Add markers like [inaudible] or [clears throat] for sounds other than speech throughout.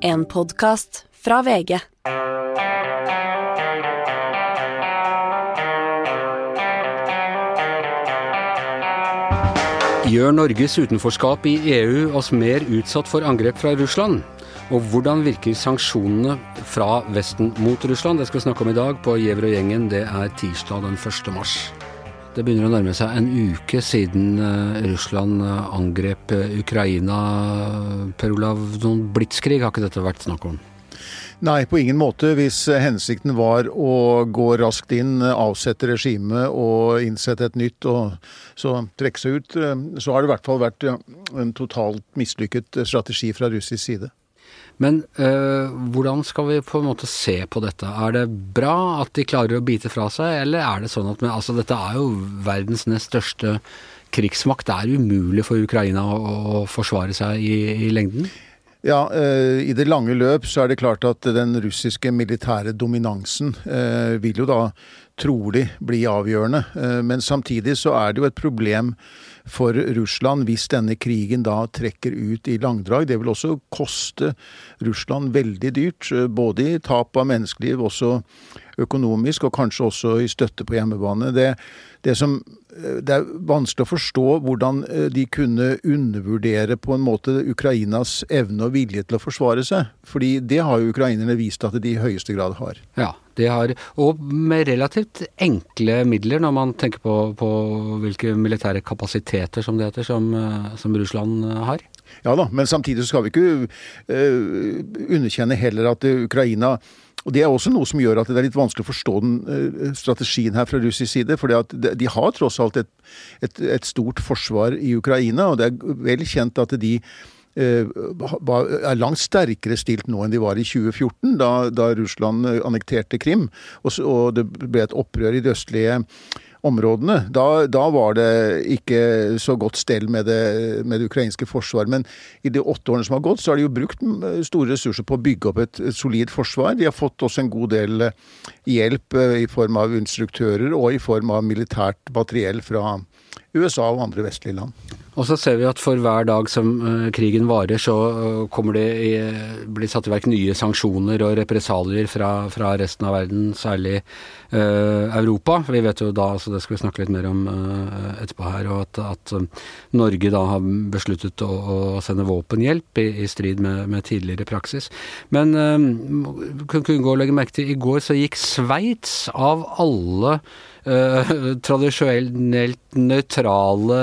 En podkast fra VG. Gjør Norges utenforskap i EU oss mer utsatt for angrep fra Russland? Og hvordan virker sanksjonene fra Vesten mot Russland? Det skal vi snakke om i dag på Gjever og gjengen. Det er tirsdag den 1. mars. Det begynner å nærme seg en uke siden eh, Russland eh, angrep eh, Ukraina. Per Olav, noen blitskrig har ikke dette vært snakk om? Nei, på ingen måte. Hvis hensikten var å gå raskt inn, avsette regimet og innsette et nytt og så trekke seg ut, så har det i hvert fall vært en totalt mislykket strategi fra russisk side. Men øh, hvordan skal vi på en måte se på dette? Er det bra at de klarer å bite fra seg, eller er det sånn at men, altså, dette er jo verdens nest største krigsmakt. Det er umulig for Ukraina å, å forsvare seg i, i lengden? Ja, øh, I det lange løp så er det klart at den russiske militære dominansen øh, vil jo da trolig bli avgjørende. Men samtidig så er det jo et problem for Russland hvis denne krigen da trekker ut i langdrag. Det vil også koste Russland veldig dyrt, både i tap av menneskeliv, også økonomisk, og kanskje også i støtte på hjemmebane. Det, det, som, det er vanskelig å forstå hvordan eh, de kunne undervurdere på en måte Ukrainas evne og vilje til å forsvare seg. Fordi det har jo ukrainerne vist at de i høyeste grad har. Ja, de har, og med relativt enkle midler, når man tenker på, på hvilke militære kapasiteter, som det heter, som, eh, som Russland har. Ja da, men samtidig så skal vi ikke uh, underkjenne heller at Ukraina og Det er også noe som gjør at det er litt vanskelig å forstå den strategien her fra russisk side. For de har tross alt et, et, et, stort forsvar i Ukraina, og det er vel kjent at de er langt sterkere stilt nå enn de var i 2014, da, da Russland annekterte Krim. Og, og det ble et opprør i de østlige områdene. Da, da, var det ikke så godt stell med det, med det ukrainske forsvaret. Men i de åtte årene som har gått, så har de jo brukt store ressurser på å bygge opp et, et solid forsvar. De har fått også en god del eh, hjelp eh, i form av instruktører og i form av militært materiell fra USA og andre vestlige land. Og så ser vi at for hver dag som uh, krigen varer, så uh, kommer det i, blir satt i verk nye sanksjoner og represalier fra, fra resten av verden, særlig uh, Europa. Vi vet jo da, så det skal vi snakke litt mer om etterpå her, og at, at Norge da har besluttet å, å sende våpenhjelp i, i strid med, med, tidligere praksis. Men kunne gå og legge merke til i går så gikk Sveits av alle uh, tradisjonelt nøytrale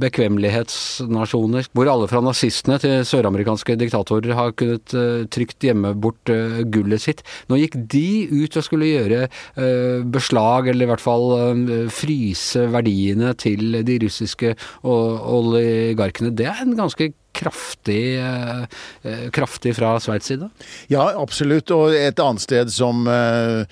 bekvemmelighetsnasjoner, hvor alle fra nazistene til søramerikanske diktatorer har kunnet uh, trygt gjemme bort uh, gullet sitt. Nå gikk de ut og skulle gjøre beslag, eller i hvert fall fryse verdiene til de russiske oligarkene. Det er en ganske kraftig, eh, eh, kraftig fra Sveits side? Ja, absolutt. Og et annet sted som eh,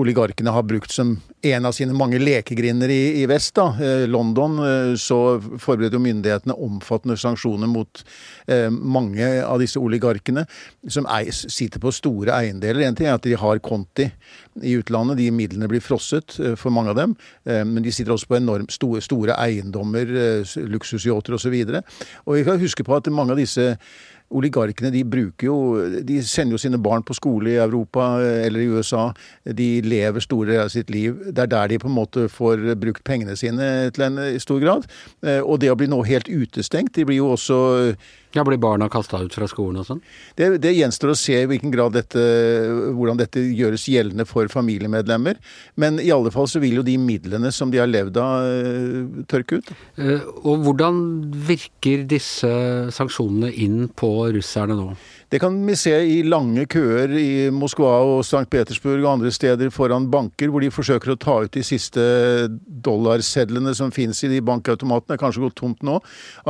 oligarkene har brukt som en av sine mange lekegrinder i, i vest, da, London, så forbereder myndighetene omfattende sanksjoner mot eh, mange av disse oligarkene, som sitter på store eiendeler. En ting er at de har konti i utlandet, de midlene blir frosset for mange av dem. Eh, men de sitter også på enormt store, store eiendommer, eh, luksusyachter osv. Og, så og vi kan huske på at mange av disse oligarkene de bruker jo De sender jo sine barn på skole i Europa eh, eller i USA. De lever store deler av sitt liv. Det er der de på en måte får brukt pengene sine til en stor grad. Eh, og det å bli nå helt utestengt De blir jo også ja, Blir barna kasta ut fra skolen og sånn? Det, det, gjenstår å se i hvilken grad dette, hvordan dette gjøres gjeldende for familiemedlemmer. Men i alle fall så vil jo de midlene som de har levd av, eh, tørke ut. Og hvordan virker disse sanksjonene inn på russerne nå? Det kan vi se i lange køer i Moskva og St. Petersburg og andre steder foran banker, hvor de forsøker å ta ut de siste dollarsedlene som finnes i de bankautomatene. Det er kanskje gått tomt nå.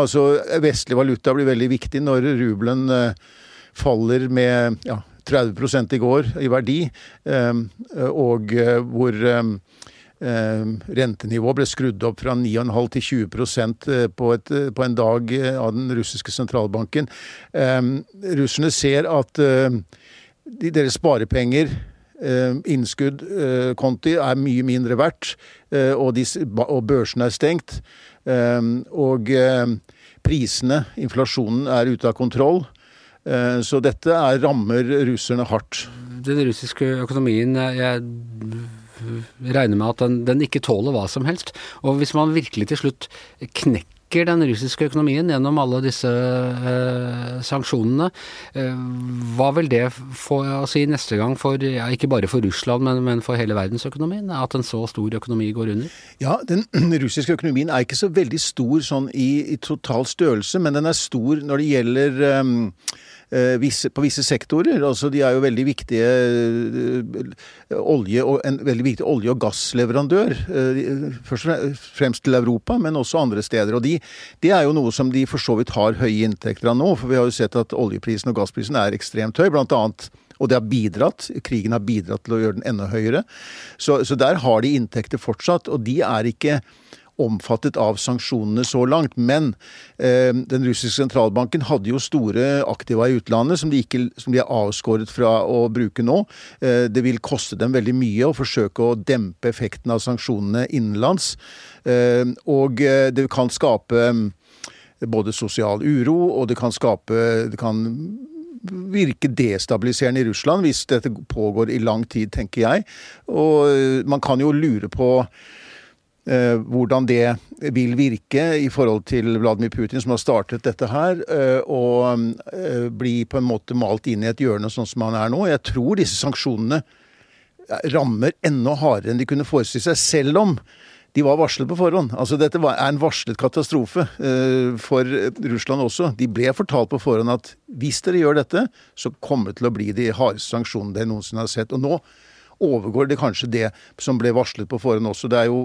Altså, Vestlig valuta blir veldig viktig når rubelen eh, faller med ja, 30 i går i verdi, eh, og eh, hvor rentenivået ble skrudd opp fra 9,5 til 20 eh, på, et, eh, på en dag av den russiske sentralbanken. Russerne ser at de, deres sparepenger innskudd, konti, er mye mindre verdt, og, de, og børsene er stengt. Og prisene, inflasjonen, er ute av kontroll. Så dette er, rammer russerne hardt. Den russiske økonomien jeg regner med at den, den ikke tåler hva som helst. Og hvis man virkelig til slutt knekker den russiske økonomien gjennom alle disse eh, sanksjonene. Eh, hva vil det få å si neste gang, for, ja, ikke bare for Russland, men, men, for hele verdensøkonomien? At en så stor økonomi går under? Ja, den [clears throat] russiske økonomien er ikke så veldig stor sånn i, i total størrelse, men den er stor når det gjelder Eh, på visse sektorer. Altså, de er jo veldig viktige eh, olje og, en veldig viktig olje- og gassleverandør. Eh, først og fremst til Europa, men også andre steder. Og de, det er jo noe som de for så vidt har høye inntekter av nå. For vi har jo sett at oljeprisen og gassprisen er ekstremt høy. blant annet og det har bidratt. Krigen har bidratt til å gjøre den enda høyere. Så, så der har de inntekter fortsatt, og de er ikke omfattet av sanksjonene så langt. Men eh, den russiske sentralbanken hadde jo store aktiva i utlandet som de, ikke, som de er avskåret fra å bruke nå. Eh, det vil koste dem veldig mye å forsøke å dempe effekten av sanksjonene innenlands. Eh, og eh, det kan skape eh, både sosial uro, og det kan skape det kan virke destabiliserende i Russland hvis dette pågår i lang tid, tenker jeg. Og eh, man kan jo lure på hvordan det vil virke i forhold til Vladimir Putin, som har startet dette her, eh, og eh, bli på en måte malt inn i et hjørne sånn som han er nå. Jeg tror disse sanksjonene rammer enda hardere enn de kunne forestille seg, selv om de var varslet på forhånd. Altså Dette er en varslet katastrofe for Russland også. De ble fortalt på forhånd at hvis dere gjør dette, så kommer det til å bli de hardeste sanksjonene dere noensinne har sett. Og nå overgår det kanskje det som ble varslet på forhånd også. Det er jo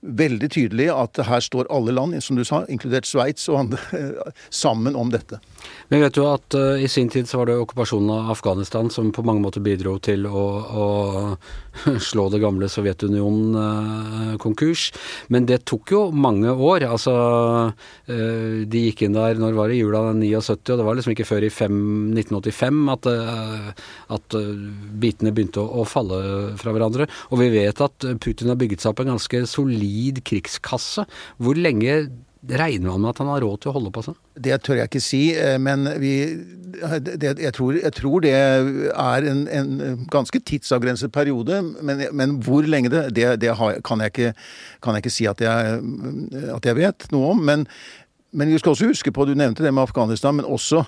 veldig tydelig at her står alle land, som du sa, inkludert Sveits og andre, [laughs] sammen om dette. Vi vet jo at uh, i sin tid så var det okkupasjonen av Afghanistan som på mange måter bidro til å, å [laughs] slå det gamle Sovjetunionen uh, konkurs. Men det tok jo mange år. Altså, uh, de gikk inn der når var det jula 79, og det var liksom ikke før i fem, 1985 at, at bitene begynte å, å, falle fra hverandre. Og vi vet at Putin har bygget seg opp en ganske solid krigskasse. Hvor lenge Regner man med at han har råd til å holde på sånn? Det tør jeg ikke si, eh, men vi, det, jeg, tror, jeg, tror, det er en, en ganske tidsavgrenset periode. Men, men, hvor lenge det, det, det har, kan, jeg ikke, kan, jeg ikke, si at jeg, at jeg vet noe om. Men, men, vi skal også huske på, du nevnte det med Afghanistan, men også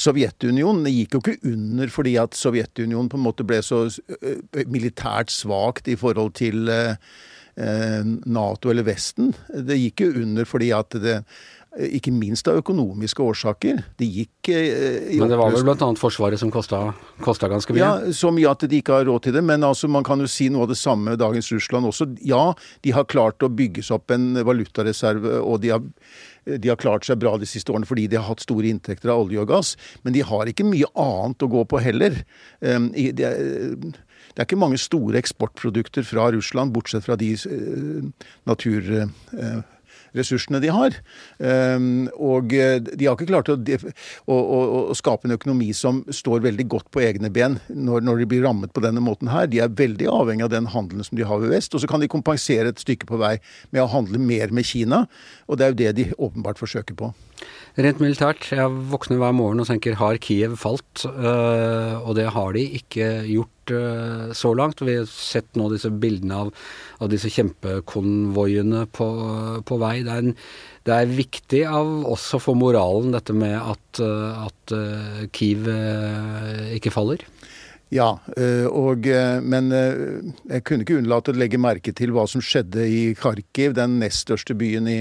Sovjetunionen gikk jo ikke under fordi at Sovjetunionen på en måte ble så eh, militært svakt i forhold til Eh, Nato eller Vesten. Det gikk jo under fordi at det ikke minst av økonomiske årsaker. Det gikk eh, Men det var vel bl.a. Forsvaret som kosta, ganske mye? Ja, så mye at de ikke har råd til det. Men altså, man kan jo si noe av det samme med dagens Russland også. Ja, de har klart å bygge seg opp en valutareserve, og de har, de har klart seg bra de siste årene fordi de har hatt store inntekter av olje og gass. Men de har ikke mye annet å gå på heller. Um, de, det er ikke mange store eksportprodukter fra Russland, bortsett fra de eh, naturressursene de har. Ehm, og eh, de har ikke klart å, å, å, skape en økonomi som står veldig godt på egne ben når, når, de blir rammet på denne måten her. De er veldig avhengig av den handelen som de har ved vest. Og så kan de kompensere et stykke på vei med å handle mer med Kina. Og det er jo det de åpenbart forsøker på. Rent militært, jeg våkner hver morgen og tenker har Kiev falt? Uh, og det har de ikke gjort uh, så langt. Vi har sett nå disse bildene av, av disse kjempekonvoiene på, på vei. Det er, en, det er, viktig av også for moralen dette med at, uh, at Kiev ikke faller. Ja, og, men jeg kunne ikke unnlate å legge merke til hva som skjedde i Kharkiv, den nest største byen i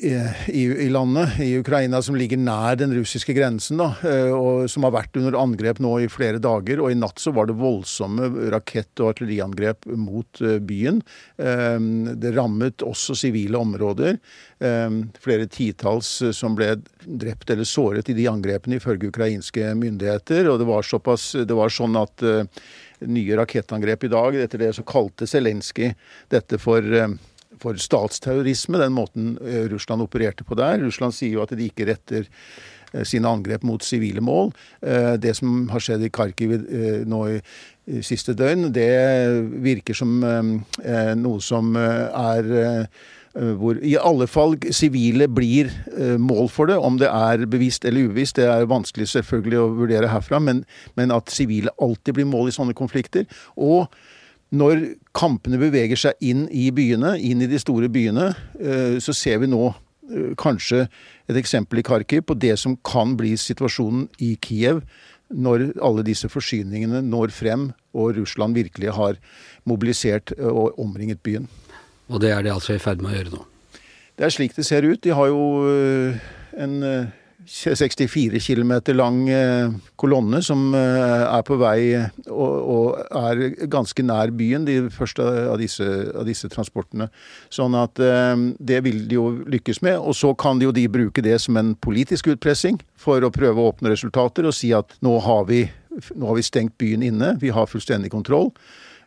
i, i, landet, i Ukraina, som ligger nær den russiske grensen, da, eh, og som har vært under angrep nå i flere dager. Og i natt så var det voldsomme rakett- og artilleriangrep mot eh, byen. Eh, det rammet også sivile områder. Flere titalls som ble drept eller såret i de angrepene, ifølge ukrainske myndigheter. Og det var, såpass, det var sånn at nye rakettangrep i dag, etter det så kalte Zelenskyj dette for for statsterrorisme, den måten eh, Russland opererte på der. Russland sier jo at de ikke retter eh, sine angrep mot sivile mål. Eh, det som har skjedd i Kharkiv nå i siste døgn, det virker som noe som er hvor i alle fall sivile blir mål for det. Om det er bevisst eller ubevisst, det er vanskelig selvfølgelig å vurdere herfra, men, men at sivile alltid blir mål i sånne konflikter. Og når kampene beveger seg inn i byene, inn i de store byene, eh, så ser vi nå kanskje et eksempel i Kharkiv på det som kan bli situasjonen i Kiev når alle disse forsyningene når frem og Russland virkelig har mobilisert og omringet byen. Og det er de altså i ferd med å gjøre nå? Det er slik det ser ut. De har jo en 64 øh, km lang øh, kolonne som er på vei og, er ganske nær byen, de første av disse, av disse transportene. Sånn at det vil de jo lykkes med. Og så kan de jo de bruke det som en politisk utpressing for å prøve å oppnå resultater og si at nå har vi, nå har vi stengt byen inne, vi har fullstendig kontroll.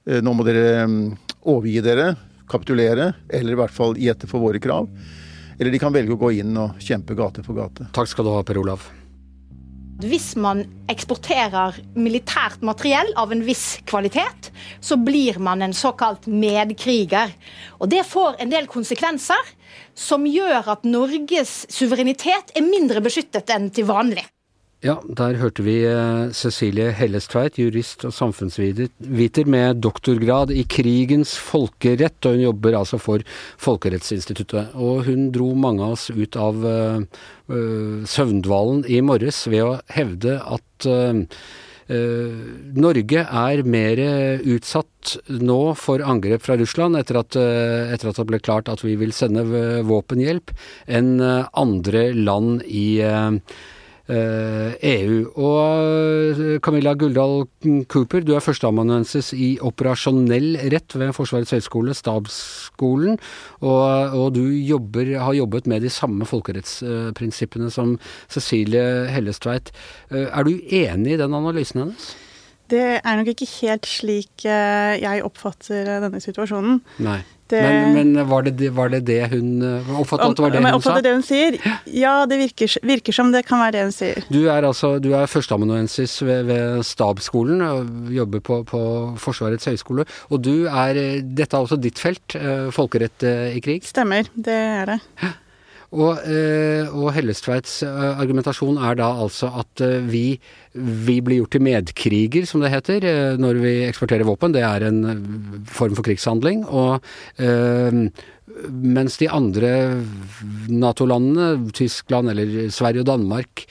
Nå må dere overgi dere kapitulere, eller i hvert fall gjette for våre krav. Eller de kan velge å gå inn og kjempe gate for gate. Takk skal du ha, Per Olav. Hvis man eksporterer militært materiell av en viss kvalitet, så blir man en såkalt medkriger. Og det får en del konsekvenser som gjør at Norges suverenitet er mindre beskyttet enn til vanlig. Ja, der hørte vi eh, Cecilie Hellestveit, jurist og samfunnsviter med doktorgrad i krigens folkerett, og hun jobber altså for Folkerettsinstituttet. Og hun dro mange av oss ut av uh, uh, søvndvalen i morges ved å hevde at uh, Norge er mer utsatt nå for angrep fra Russland etter at, etter at, det ble klart at vi vil sende våpenhjelp, enn andre land i EU. Eh, e og eh, Camilla Guldal Cooper, du er førsteamanuensis i operasjonell rett ved Forsvarets høgskole, stabsskolen. Og, og du jobber, har jobbet med de samme folkerettsprinsippene som Cecilie Hellestveit. Eh, er du enig i den analysen hennes? Det er nok ikke helt slik jeg oppfatter denne situasjonen. Nei. Det, men, men var, det, var, det, det hun Oppfattet at det var det hun sa? Oppfattet det hun sier? Ja, det virker, virker, som det kan være det hun sier. Du er altså du er førsteamanuensis ved, ved Stabsskolen jobber på, på, Forsvarets høgskole. Og du er Dette er også ditt felt, eh, folkerett eh, i krig? Stemmer, det er det. Og, eh, og Hellestveits eh, argumentasjon er da altså at eh, vi, vi, blir gjort til medkriger, som det heter, når vi eksporterer våpen. Det er en form for krigshandling. Og mens de andre Nato-landene, Tyskland eller Sverige og Danmark,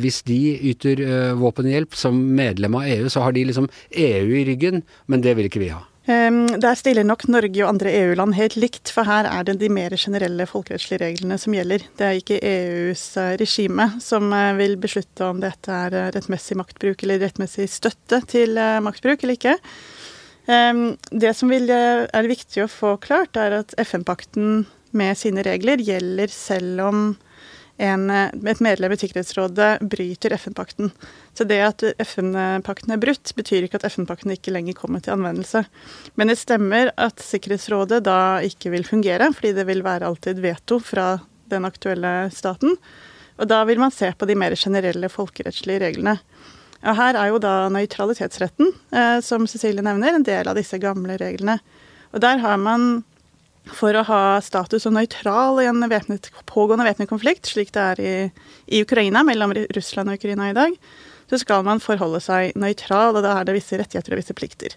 hvis de yter våpenhjelp som medlem av EU, så har de liksom EU i ryggen, men det vil ikke vi ha. Ehm, der stiller nok Norge og andre EU-land helt likt, for her er det de mer generelle folkerettslige reglene som gjelder. Det er ikke EUs eh, regime som eh, vil beslutte om dette er eh, rettmessig maktbruk eller rettmessig støtte til maktbruk eller ikke. Ehm, det som er viktig å få klart, er at FN-pakten med sine regler gjelder selv om en, eh, et medlem i Sikkerhetsrådet bryter FN-pakten. Så det at FN-pakten er brutt, betyr ikke at FN-pakten ikke lenger kommer til anvendelse. Men det stemmer at Sikkerhetsrådet da ikke vil fungere, fordi det vil være alltid veto fra den aktuelle staten. Og da vil man se på de mer generelle folkerettslige reglene. Og her er jo da nøytralitetsretten, eh, som Cecilie nevner, en del av disse gamle reglene. Og der har man for å ha status som nøytral i en væpnet, pågående væpnet konflikt, slik det er i, i, Ukraina, mellom Russland og Ukraina i dag, så skal man forholde seg nøytral, og da er det visse rettigheter og visse plikter.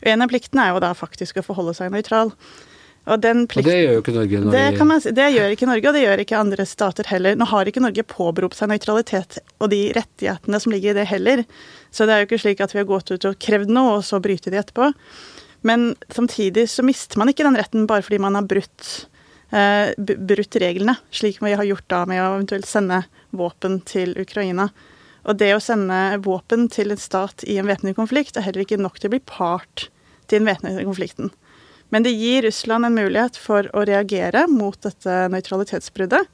Og En av pliktene er jo da faktisk å forholde seg nøytral. Og, og, det gjør jo ikke Norge. Det, man, det, gjør ikke Norge, og det gjør ikke andre stater heller. Nå har ikke Norge påberopt seg nøytralitet og de rettighetene som ligger i det heller. Så det er jo ikke slik at vi har gått ut og krevd noe, og så bryter de etterpå. Men samtidig så mister man ikke den retten bare fordi man har brutt, eh, brutt reglene, slik vi har gjort da med å eventuelt sende våpen til Ukraina. Og det å sende våpen til en stat i en væpnet konflikt er heller ikke nok til å bli part til den væpnede konflikten. Men det gir Russland en mulighet for å reagere mot dette nøytralitetsbruddet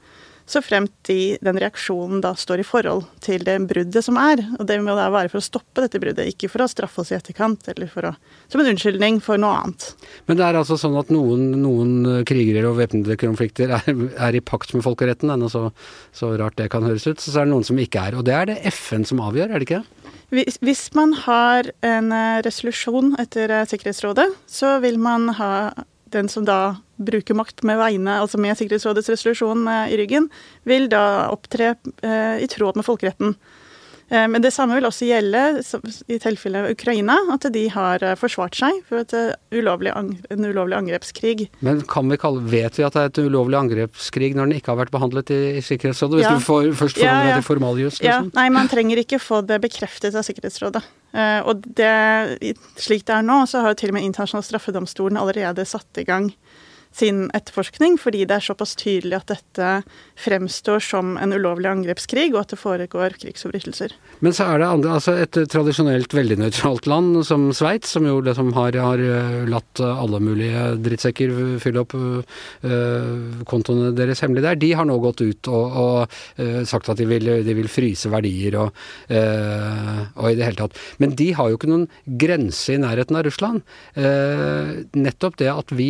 så fremt de, den reaksjonen da står i forhold til det bruddet som er. Og det må da være for å stoppe dette bruddet, ikke for å straffe oss i etterkant, eller for å, som en unnskyldning for noe annet. Men det er altså sånn at noen, noen krigere og væpnede konflikter er, er, i pakt med folkeretten, ennå så, så, rart det kan høres ut, så er det noen som ikke er. Og det er det FN som avgjør, er det ikke? Hvis, hvis man har en eh, resolusjon etter eh, Sikkerhetsrådet, så vil man ha den som da bruker makt med vegne, altså med Sikkerhetsrådets resolusjon eh, i ryggen, vil da opptre eh, i tråd med folkeretten. Eh, men det samme vil også gjelde i tilfelle Ukraina, at de har forsvart seg for ulovlig, en ulovlig angrepskrig. Men kan vi kalle, vet vi at det er et ulovlig angrepskrig når den ikke har vært behandlet i, Sikkerhetsrådet? Hvis ja. du får, først forholder ja, ja. deg til formaljus? Liksom? Ja, nei, man trenger ikke få det bekreftet av Sikkerhetsrådet. Og det, slik det er nå, så har jo til og med Internasjonal straffedomstolen allerede satt i gang sin etterforskning, fordi det er såpass tydelig at dette fremstår som en ulovlig angrepskrig, og at det foregår krigsforbrytelser. Men så er det andre, altså et tradisjonelt veldig nøytralt land som Sveits, som jo liksom har, har, eh, latt alle mulige drittsekker fylle opp øh, kontoene deres hemmelig der, de har nå gått ut og, og øh, sagt at de vil, de vil, fryse verdier og, øh, og, i det hele tatt. Men de har jo ikke noen grense i nærheten av Russland. nettopp det at vi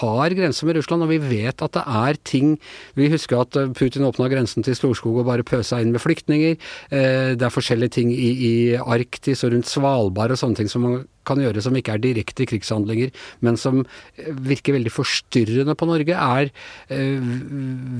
har grense med Russland, og vi vet at det er ting Vi husker at eh, Putin åpna grensen til Storskog og bare pøsa inn med flyktninger. Eh, det er forskjellige ting i, i Arktis og rundt Svalbard og sånne ting som man kan gjøre som ikke er direkte krigshandlinger, men som eh, virker veldig forstyrrende på Norge, er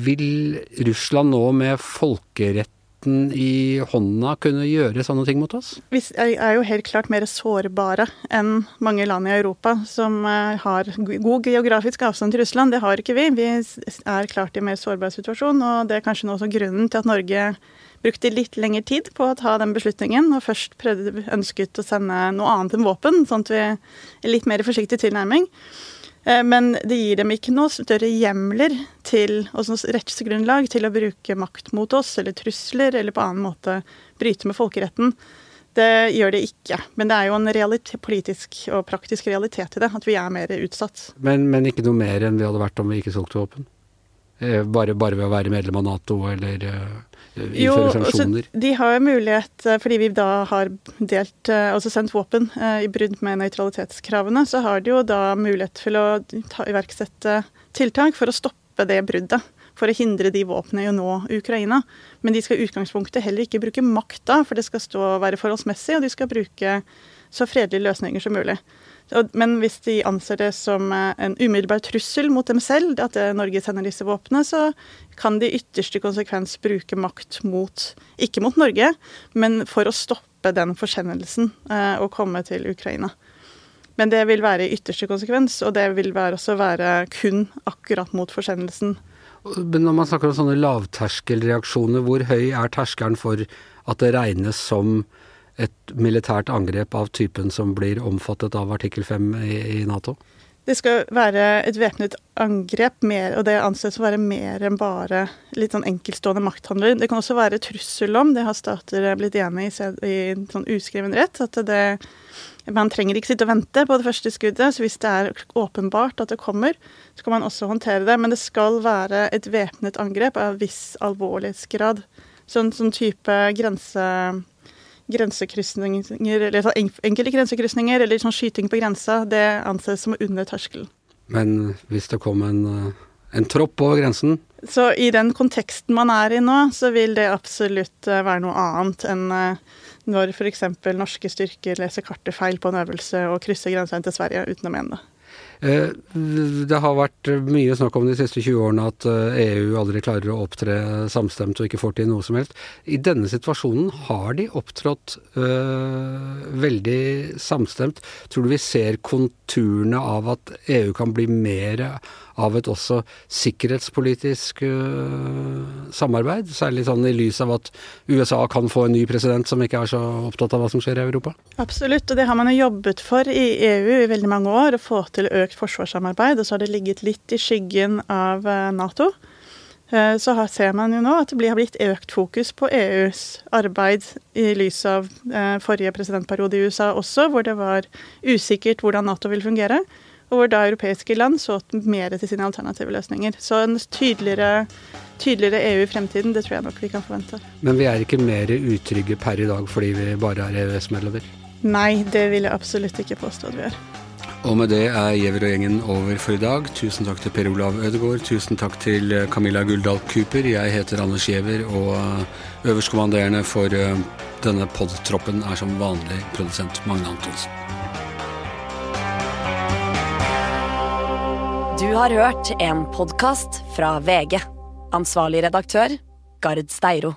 Vil Russland nå med folkerett makten i hånda kunne gjøre sånne ting mot oss? Vi er jo helt klart mer sårbare enn mange land i Europa som eh, har god geografisk avstand til Russland. Det har ikke vi. Vi er klart i en mer sårbar situasjon, og det er kanskje også grunnen til at Norge brukte litt lengre tid på å ta den beslutningen, og først prøvde, ønsket å sende noe annet enn våpen, sånn at vi er litt mer forsiktig tilnærming. Eh, men det gir dem ikke noe større hjemler til, og rettsgrunnlag til å bruke makt mot oss, eller trusler, eller på annen måte bryte med folkeretten. Det gjør det ikke. Men det er jo en realitet, politisk og praktisk realitet i det, at vi er mer utsatt. Men, men ikke noe mer enn vi hadde vært om vi ikke solgte våpen? Eh, bare, bare ved å være medlem av Nato, eller eh, innføre sanksjoner? Jo, de har mulighet, eh, fordi vi da har delt, altså sendt våpen i brudd med nøytralitetskravene, så har de jo da mulighet til å ta, iverksette tiltak for å stoppe det bruddet. For å hindre de våpnene i å nå Ukraina. Men de skal i utgangspunktet heller ikke bruke makta, for det skal stå være forholdsmessig, og de skal bruke så fredelige løsninger som mulig. Men hvis de anser det som eh, en umiddelbar trussel mot dem selv, at eh, Norge sender disse våpnene, så kan de i ytterste konsekvens bruke makt mot, ikke mot Norge, men for å stoppe den forsendelsen eh, og komme til Ukraina. Men det vil være i ytterste konsekvens, og det vil være også være kun akkurat mot forsendelsen. Men når man snakker om sånne lavterskelreaksjoner, hvor høy er terskelen for at det regnes som et militært angrep av typen som blir omfattet av artikkel 5 i, i Nato? Det skal være et væpnet angrep, mer, og det anses å være mer enn bare litt sånn enkeltstående makthandler. Det kan også være trussel om, det har stater blitt enig i i sånn uskreven rett, at det, man trenger ikke sitte og vente på det første skuddet. Så hvis det er åpenbart at det kommer, så kan man også håndtere det. Men det skal være et væpnet angrep av viss alvorlighetsgrad. Sånn, sånn type grense grensekrysninger, eller sånn enkelte grensekrysninger eller sånn skyting på grensa, det anses som under terskelen. Men hvis det kom en, eh, en tropp over grensen? Så i den konteksten man er i nå, så vil det absolutt eh, være noe annet enn eh, når f.eks. norske styrker leser kartet feil på en øvelse og krysser grensa inn til Sverige uten å mene det. Eh, det har vært mye snakk om de siste 20 årene at EU eh, e aldri klarer å opptre samstemt og ikke får til noe som helst. I denne situasjonen har de opptrådt øh, veldig samstemt. Tror du vi ser konturene av at EU kan bli mer av et også sikkerhetspolitisk øh, samarbeid? Særlig sånn i lys av at USA kan få en ny president som ikke er så opptatt av hva som skjer i Europa? Absolutt, og det har man jo jobbet for i EU i veldig mange år, å få til økt forsvarssamarbeid. Og så har det ligget litt i skyggen av uh, Nato. Uh, så her ser man jo nå at det har blitt økt fokus på EUs arbeid i lys av forrige presidentperiode i USA også, hvor det var usikkert hvordan Nato vil fungere og hvor da europeiske land så mer til sine alternative løsninger. Så en tydeligere, tydeligere, EU i fremtiden, det tror jeg nok vi kan forvente. Men vi er ikke mer utrygge per i dag fordi vi bare er EØS-medlemmer? Nei, det vil jeg absolutt ikke påstå at vi er. Og med det er Giæver og gjengen over for i dag. Tusen takk til Per Olav Ødegaard. Tusen takk til Camilla Guldal Cooper. Jeg heter Anders Giæver, og eh, øverstkommanderende for eh, denne podtroppen er som vanlig produsent Magne Antonsen. Du har hørt en podkast fra VG. Ansvarlig redaktør, Gard Steiro.